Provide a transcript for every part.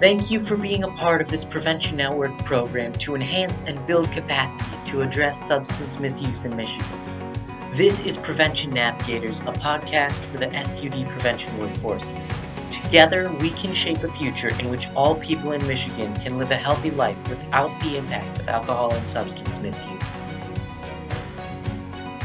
Thank you for being a part of this Prevention Network program to enhance and build capacity to address substance misuse in Michigan. This is Prevention Navigators, a podcast for the SUD prevention workforce. Together, we can shape a future in which all people in Michigan can live a healthy life without the impact of alcohol and substance misuse.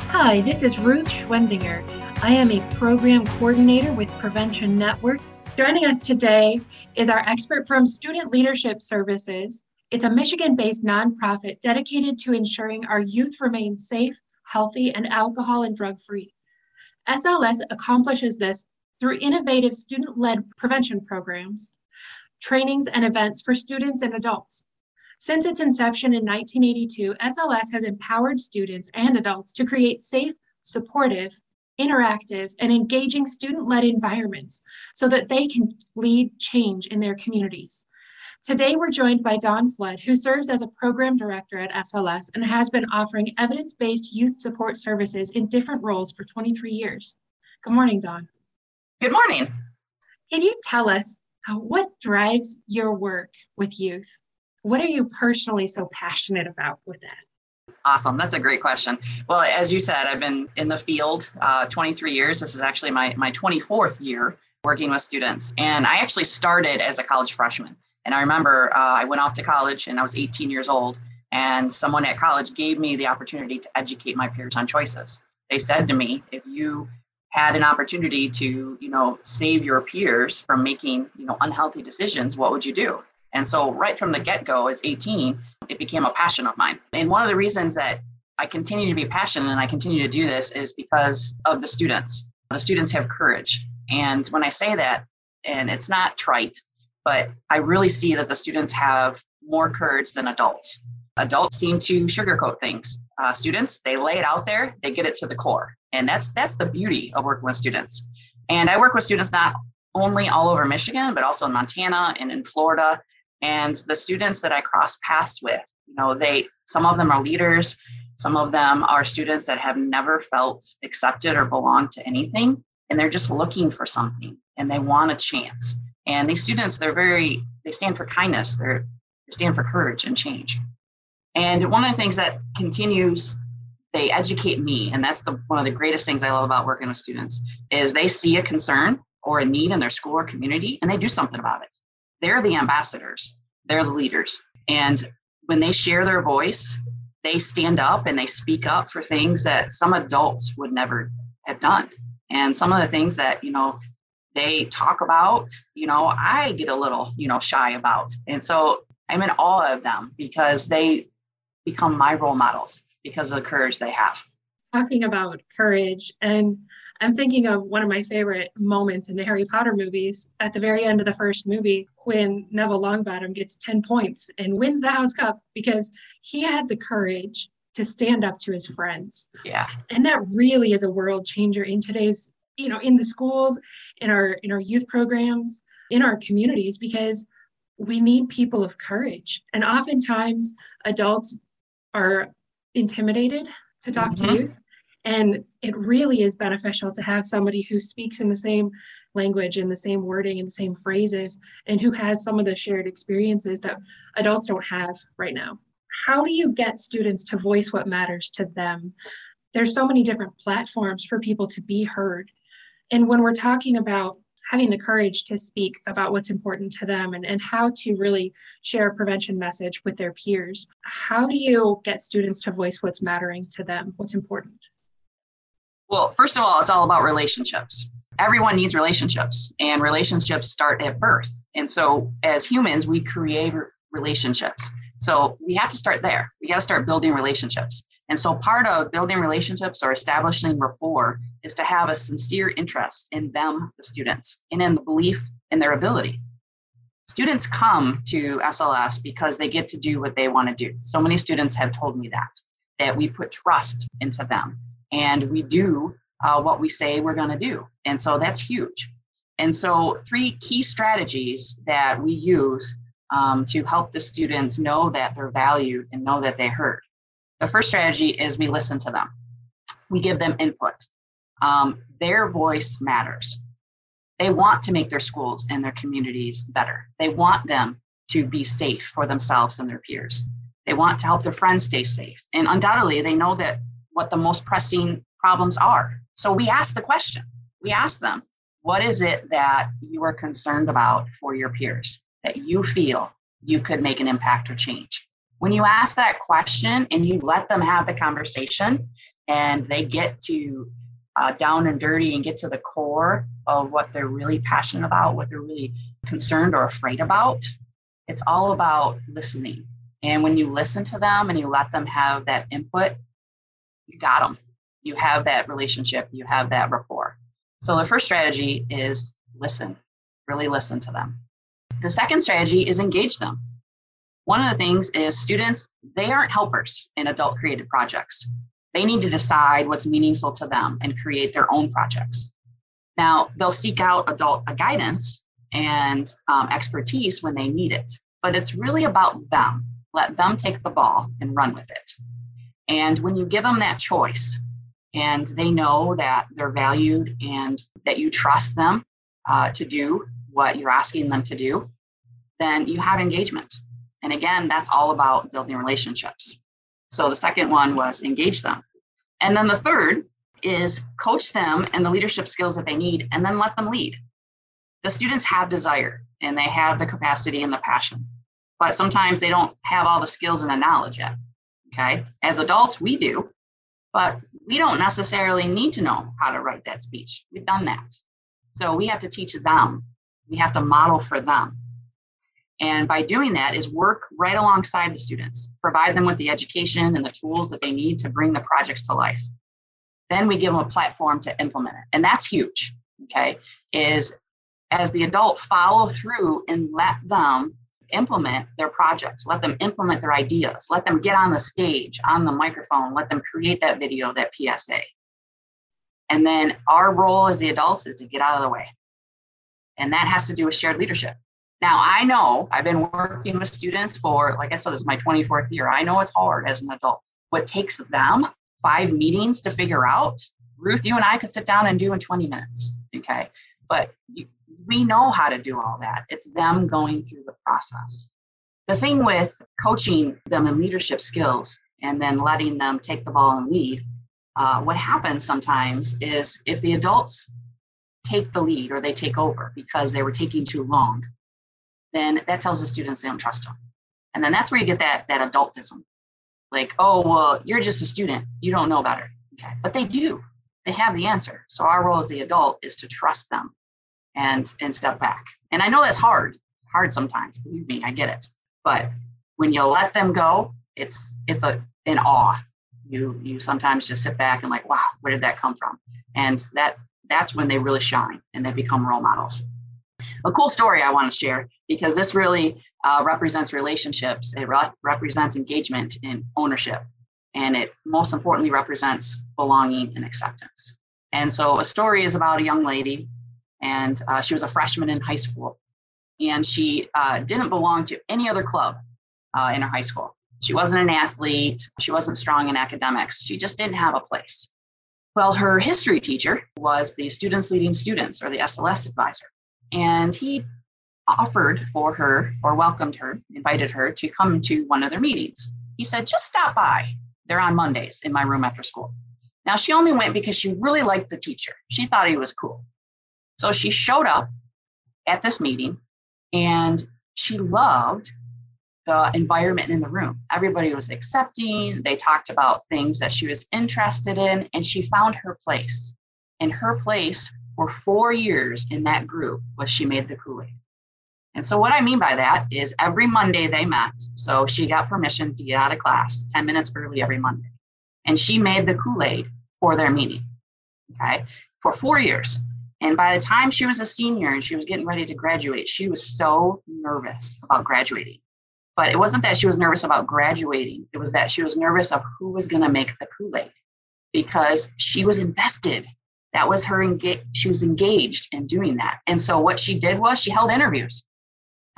Hi, this is Ruth Schwendinger. I am a program coordinator with Prevention Network Joining us today is our expert from Student Leadership Services. It's a Michigan based nonprofit dedicated to ensuring our youth remain safe, healthy, and alcohol and drug free. SLS accomplishes this through innovative student led prevention programs, trainings, and events for students and adults. Since its inception in 1982, SLS has empowered students and adults to create safe, supportive, interactive, and engaging student led environments so that they can lead change in their communities. Today, we're joined by Don Flood, who serves as a program director at SLS and has been offering evidence based youth support services in different roles for 23 years. Good morning, Don. Good morning. Can you tell us uh, what drives your work with youth? What are you personally so passionate about with that? Awesome. That's a great question. Well, as you said, I've been in the field uh, 23 years. This is actually my, my 24th year working with students. And I actually started as a college freshman. And I remember uh, I went off to college and I was 18 years old. And someone at college gave me the opportunity to educate my peers on choices. They said to me, if you had an opportunity to, you know, save your peers from making, you know, unhealthy decisions, what would you do? And so, right from the get go, as 18, it became a passion of mine. And one of the reasons that I continue to be passionate and I continue to do this is because of the students. The students have courage. And when I say that, and it's not trite, but I really see that the students have more courage than adults. Adults seem to sugarcoat things. Uh, students, they lay it out there, they get it to the core. And that's that's the beauty of working with students. And I work with students not only all over Michigan, but also in Montana and in Florida and the students that I cross paths with, you know, they some of them are leaders, some of them are students that have never felt accepted or belong to anything, and they're just looking for something and they want a chance. And these students, they're very, they stand for kindness, they're, they stand for courage and change. And one of the things that continues, they educate me, and that's the one of the greatest things I love about working with students, is they see a concern or a need in their school or community and they do something about it they're the ambassadors, they're the leaders. And when they share their voice, they stand up and they speak up for things that some adults would never have done. And some of the things that, you know, they talk about, you know, I get a little, you know, shy about. And so I'm in awe of them because they become my role models because of the courage they have. Talking about courage and I'm thinking of one of my favorite moments in the Harry Potter movies at the very end of the first movie when Neville Longbottom gets 10 points and wins the House Cup because he had the courage to stand up to his friends. Yeah. And that really is a world changer in today's, you know, in the schools, in our in our youth programs, in our communities because we need people of courage. And oftentimes adults are intimidated to talk mm-hmm. to youth and it really is beneficial to have somebody who speaks in the same language and the same wording and the same phrases and who has some of the shared experiences that adults don't have right now. How do you get students to voice what matters to them? There's so many different platforms for people to be heard. And when we're talking about having the courage to speak about what's important to them and, and how to really share a prevention message with their peers, how do you get students to voice what's mattering to them, what's important? Well, first of all, it's all about relationships. Everyone needs relationships, and relationships start at birth. And so, as humans, we create relationships. So, we have to start there. We got to start building relationships. And so, part of building relationships or establishing rapport is to have a sincere interest in them, the students, and in the belief in their ability. Students come to SLS because they get to do what they want to do. So many students have told me that, that we put trust into them and we do uh, what we say we're going to do. And so that's huge. And so, three key strategies that we use um, to help the students know that they're valued and know that they heard. The first strategy is we listen to them, we give them input. Um, their voice matters. They want to make their schools and their communities better. They want them to be safe for themselves and their peers. They want to help their friends stay safe. And undoubtedly, they know that what the most pressing problems are. So we ask the question we ask them, what is it that you are concerned about for your peers that you feel you could make an impact or change? When you ask that question and you let them have the conversation and they get to uh, down and dirty and get to the core of what they're really passionate about, what they're really concerned or afraid about, it's all about listening. And when you listen to them and you let them have that input, you got them. You have that relationship, you have that rapport. So the first strategy is listen, really listen to them. The second strategy is engage them. One of the things is students, they aren't helpers in adult created projects. They need to decide what's meaningful to them and create their own projects. Now, they'll seek out adult guidance and um, expertise when they need it, but it's really about them. Let them take the ball and run with it. And when you give them that choice and they know that they're valued and that you trust them uh, to do what you're asking them to do, then you have engagement. And again, that's all about building relationships. So the second one was engage them. And then the third is coach them and the leadership skills that they need and then let them lead. The students have desire and they have the capacity and the passion, but sometimes they don't have all the skills and the knowledge yet. Okay. As adults, we do, but we don't necessarily need to know how to write that speech. We've done that. So we have to teach them, we have to model for them. And by doing that is work right alongside the students, provide them with the education and the tools that they need to bring the projects to life. Then we give them a platform to implement it. And that's huge. Okay. Is as the adult follow through and let them implement their projects, let them implement their ideas, let them get on the stage, on the microphone, let them create that video, that PSA. And then our role as the adults is to get out of the way. And that has to do with shared leadership. Now, I know I've been working with students for, like I said, this is my 24th year. I know it's hard as an adult. What takes them five meetings to figure out, Ruth, you and I could sit down and do in 20 minutes. Okay. But we know how to do all that. It's them going through the process. The thing with coaching them in leadership skills and then letting them take the ball and lead, uh, what happens sometimes is if the adults take the lead or they take over because they were taking too long, then that tells the students they don't trust them. And then that's where you get that, that adultism. Like, oh, well, you're just a student. You don't know better. Okay. But they do. They have the answer. So our role as the adult is to trust them and and step back. And I know that's hard. It's hard sometimes. Believe me, I get it. But when you let them go, it's it's a an awe. You you sometimes just sit back and like, wow, where did that come from? And that that's when they really shine and they become role models. A cool story I want to share because this really uh, represents relationships. It re- represents engagement and ownership, and it most importantly represents belonging and acceptance. And so, a story is about a young lady and uh, she was a freshman in high school. And she uh, didn't belong to any other club uh, in her high school. She wasn't an athlete. She wasn't strong in academics. She just didn't have a place. Well, her history teacher was the Students Leading Students or the SLS advisor. And he offered for her or welcomed her, invited her to come to one of their meetings. He said, just stop by. They're on Mondays in my room after school. Now, she only went because she really liked the teacher. She thought he was cool. So she showed up at this meeting and she loved the environment in the room. Everybody was accepting. They talked about things that she was interested in, and she found her place. And her place for four years in that group was she made the Kool Aid. And so, what I mean by that is every Monday they met. So, she got permission to get out of class 10 minutes early every Monday. And she made the Kool Aid for their meeting. Okay. For four years. And by the time she was a senior and she was getting ready to graduate, she was so nervous about graduating. But it wasn't that she was nervous about graduating, it was that she was nervous of who was going to make the Kool Aid because she was invested. That was her engage. She was engaged in doing that. And so what she did was she held interviews.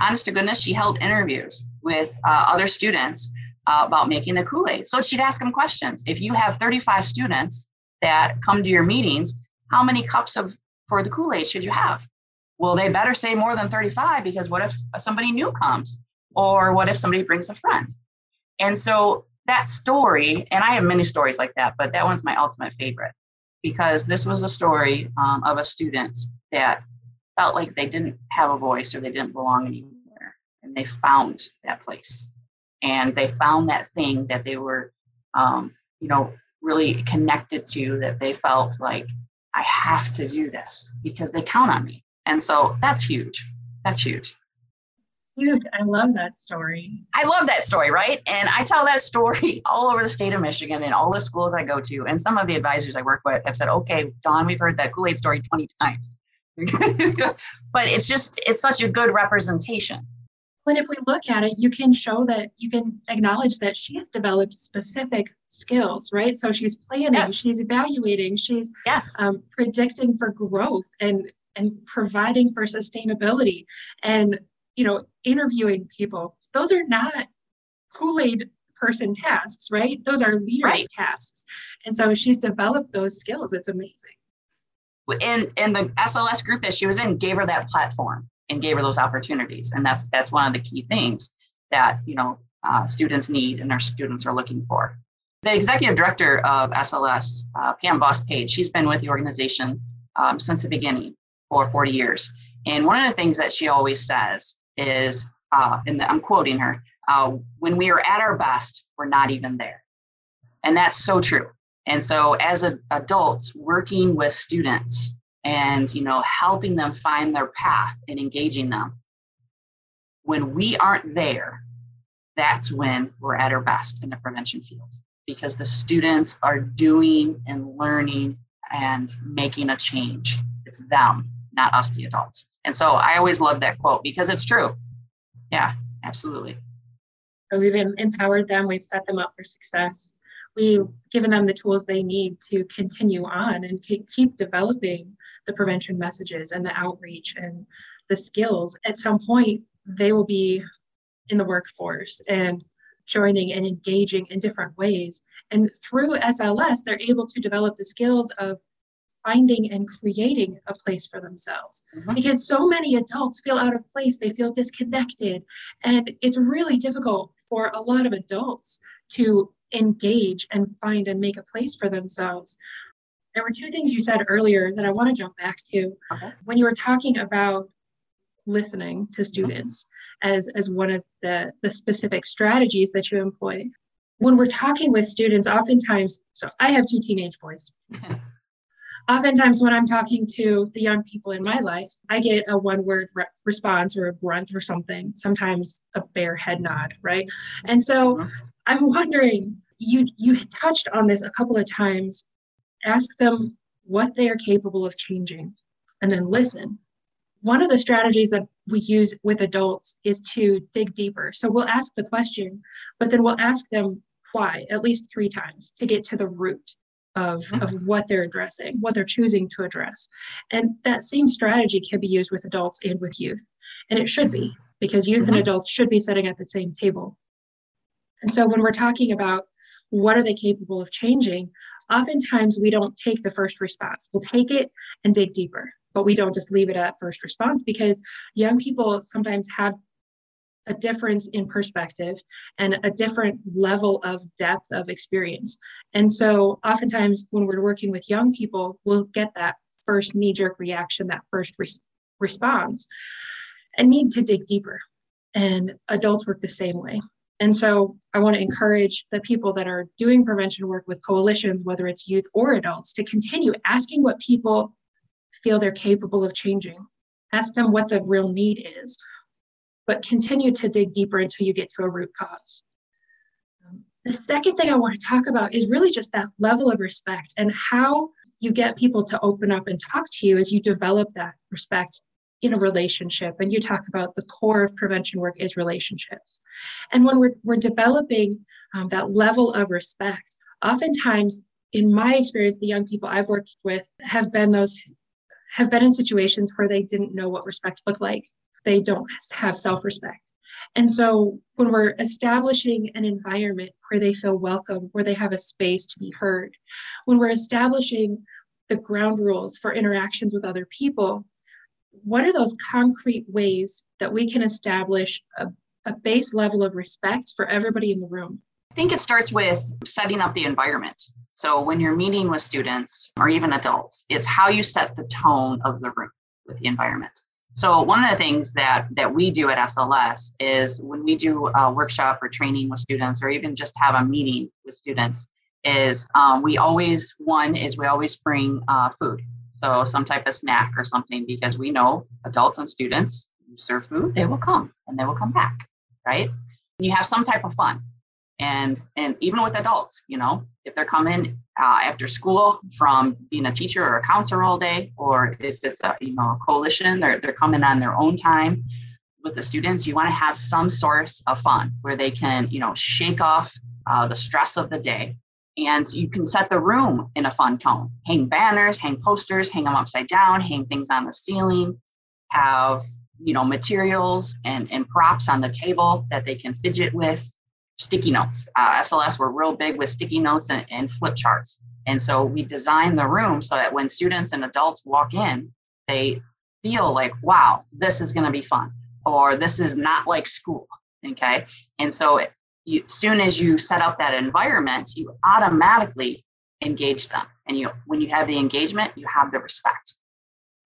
Honest to goodness, she held interviews with uh, other students uh, about making the Kool Aid. So she'd ask them questions. If you have 35 students that come to your meetings, how many cups of for the Kool-Aid should you have? well, they better say more than 35 because what if somebody new comes? Or what if somebody brings a friend? And so that story, and I have many stories like that, but that one's my ultimate favorite because this was a story um, of a student that felt like they didn't have a voice or they didn't belong anywhere. And they found that place. And they found that thing that they were, um, you know, really connected to that they felt like, I have to do this because they count on me. And so that's huge. That's huge. Huge. I love that story. I love that story, right? And I tell that story all over the state of Michigan and all the schools I go to. And some of the advisors I work with have said, okay, Dawn, we've heard that Kool Aid story 20 times. but it's just, it's such a good representation. But if we look at it, you can show that you can acknowledge that she has developed specific skills, right? So she's planning, yes. she's evaluating, she's yes. um, predicting for growth and and providing for sustainability and you know interviewing people. Those are not Kool Aid person tasks, right? Those are leader right. tasks, and so she's developed those skills. It's amazing. And and the SLS group that she was in gave her that platform and gave her those opportunities. And that's that's one of the key things that you know uh, students need and our students are looking for. The executive director of SLS, uh, Pam Boss Page, she's been with the organization um, since the beginning for 40 years. And one of the things that she always says is, uh, and I'm quoting her, uh, when we are at our best, we're not even there. And that's so true. And so as a, adults working with students, and you know helping them find their path and engaging them. When we aren't there that's when we're at our best in the prevention field because the students are doing and learning and making a change. It's them not us the adults. And so i always love that quote because it's true. Yeah absolutely. So we've empowered them we've set them up for success we've given them the tools they need to continue on and keep developing the prevention messages and the outreach and the skills. At some point, they will be in the workforce and joining and engaging in different ways. And through SLS, they're able to develop the skills of finding and creating a place for themselves mm-hmm. because so many adults feel out of place they feel disconnected and it's really difficult for a lot of adults to engage and find and make a place for themselves. There were two things you said earlier that I want to jump back to. Okay. When you were talking about listening to students as, as one of the, the specific strategies that you employ. When we're talking with students, oftentimes, so I have two teenage boys. oftentimes, when I'm talking to the young people in my life, I get a one word re- response or a grunt or something, sometimes a bare head nod, right? And so uh-huh. I'm wondering, you you touched on this a couple of times. Ask them what they are capable of changing, and then listen. One of the strategies that we use with adults is to dig deeper. So we'll ask the question, but then we'll ask them why at least three times to get to the root of, mm-hmm. of what they're addressing, what they're choosing to address. And that same strategy can be used with adults and with youth. And it should be because youth mm-hmm. and adults should be sitting at the same table. And so when we're talking about what are they capable of changing, oftentimes we don't take the first response. We'll take it and dig deeper, but we don't just leave it at first response because young people sometimes have a difference in perspective and a different level of depth of experience. And so oftentimes when we're working with young people, we'll get that first knee jerk reaction, that first res- response, and need to dig deeper. And adults work the same way. And so I want to encourage the people that are doing prevention work with coalitions, whether it's youth or adults, to continue asking what people feel they're capable of changing. Ask them what the real need is, but continue to dig deeper until you get to a root cause. the second thing I want to talk about is really just that level of respect and how you get people to open up and talk to you as you develop that respect in a relationship and you talk about the core of prevention work is relationships. And when we're, we're developing um, that level of respect oftentimes in my experience the young people i've worked with have been those have been in situations where they didn't know what respect looked like. They don't have self-respect. And so when we're establishing an environment where they feel welcome where they have a space to be heard when we're establishing the ground rules for interactions with other people what are those concrete ways that we can establish a, a base level of respect for everybody in the room? I think it starts with setting up the environment. So when you're meeting with students or even adults, it's how you set the tone of the room with the environment. So one of the things that that we do at SLS is when we do a workshop or training with students, or even just have a meeting with students, is um, we always one is we always bring uh, food, so some type of snack or something, because we know adults and students serve food, they will come and they will come back, right? You have some type of fun and and even with adults you know if they're coming uh, after school from being a teacher or a counselor all day or if it's a you know a coalition they're, they're coming on their own time with the students you want to have some source of fun where they can you know shake off uh, the stress of the day and you can set the room in a fun tone hang banners hang posters hang them upside down hang things on the ceiling have you know materials and, and props on the table that they can fidget with sticky notes. Uh, SLS were real big with sticky notes and, and flip charts. And so we designed the room so that when students and adults walk in, they feel like, wow, this is going to be fun, or this is not like school. Okay. And so it, you, soon as you set up that environment, you automatically engage them. And you, when you have the engagement, you have the respect.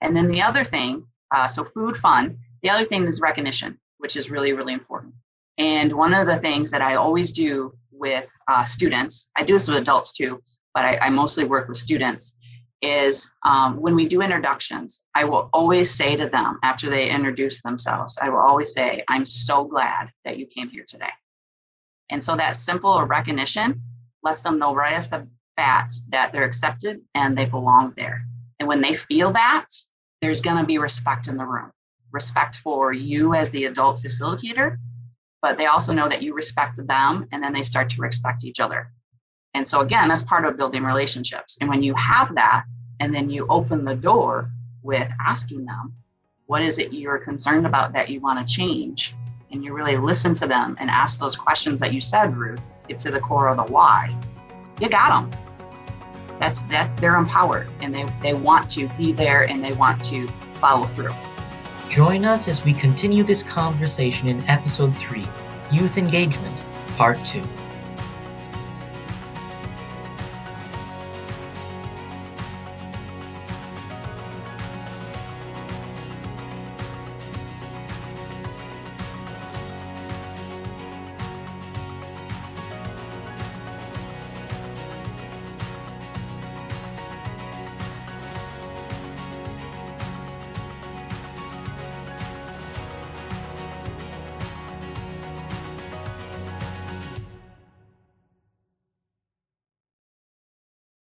And then the other thing, uh, so food, fun. The other thing is recognition, which is really, really important. And one of the things that I always do with uh, students, I do this with adults too, but I, I mostly work with students, is um, when we do introductions, I will always say to them after they introduce themselves, I will always say, I'm so glad that you came here today. And so that simple recognition lets them know right off the bat that they're accepted and they belong there. And when they feel that, there's going to be respect in the room respect for you as the adult facilitator but they also know that you respect them and then they start to respect each other. And so, again, that's part of building relationships. And when you have that, and then you open the door with asking them, what is it you're concerned about that you want to change? And you really listen to them and ask those questions that you said, Ruth, get to the core of the why. You got them. That's that they're empowered and they, they want to be there and they want to follow through. Join us as we continue this conversation in episode 3 Youth Engagement, Part 2.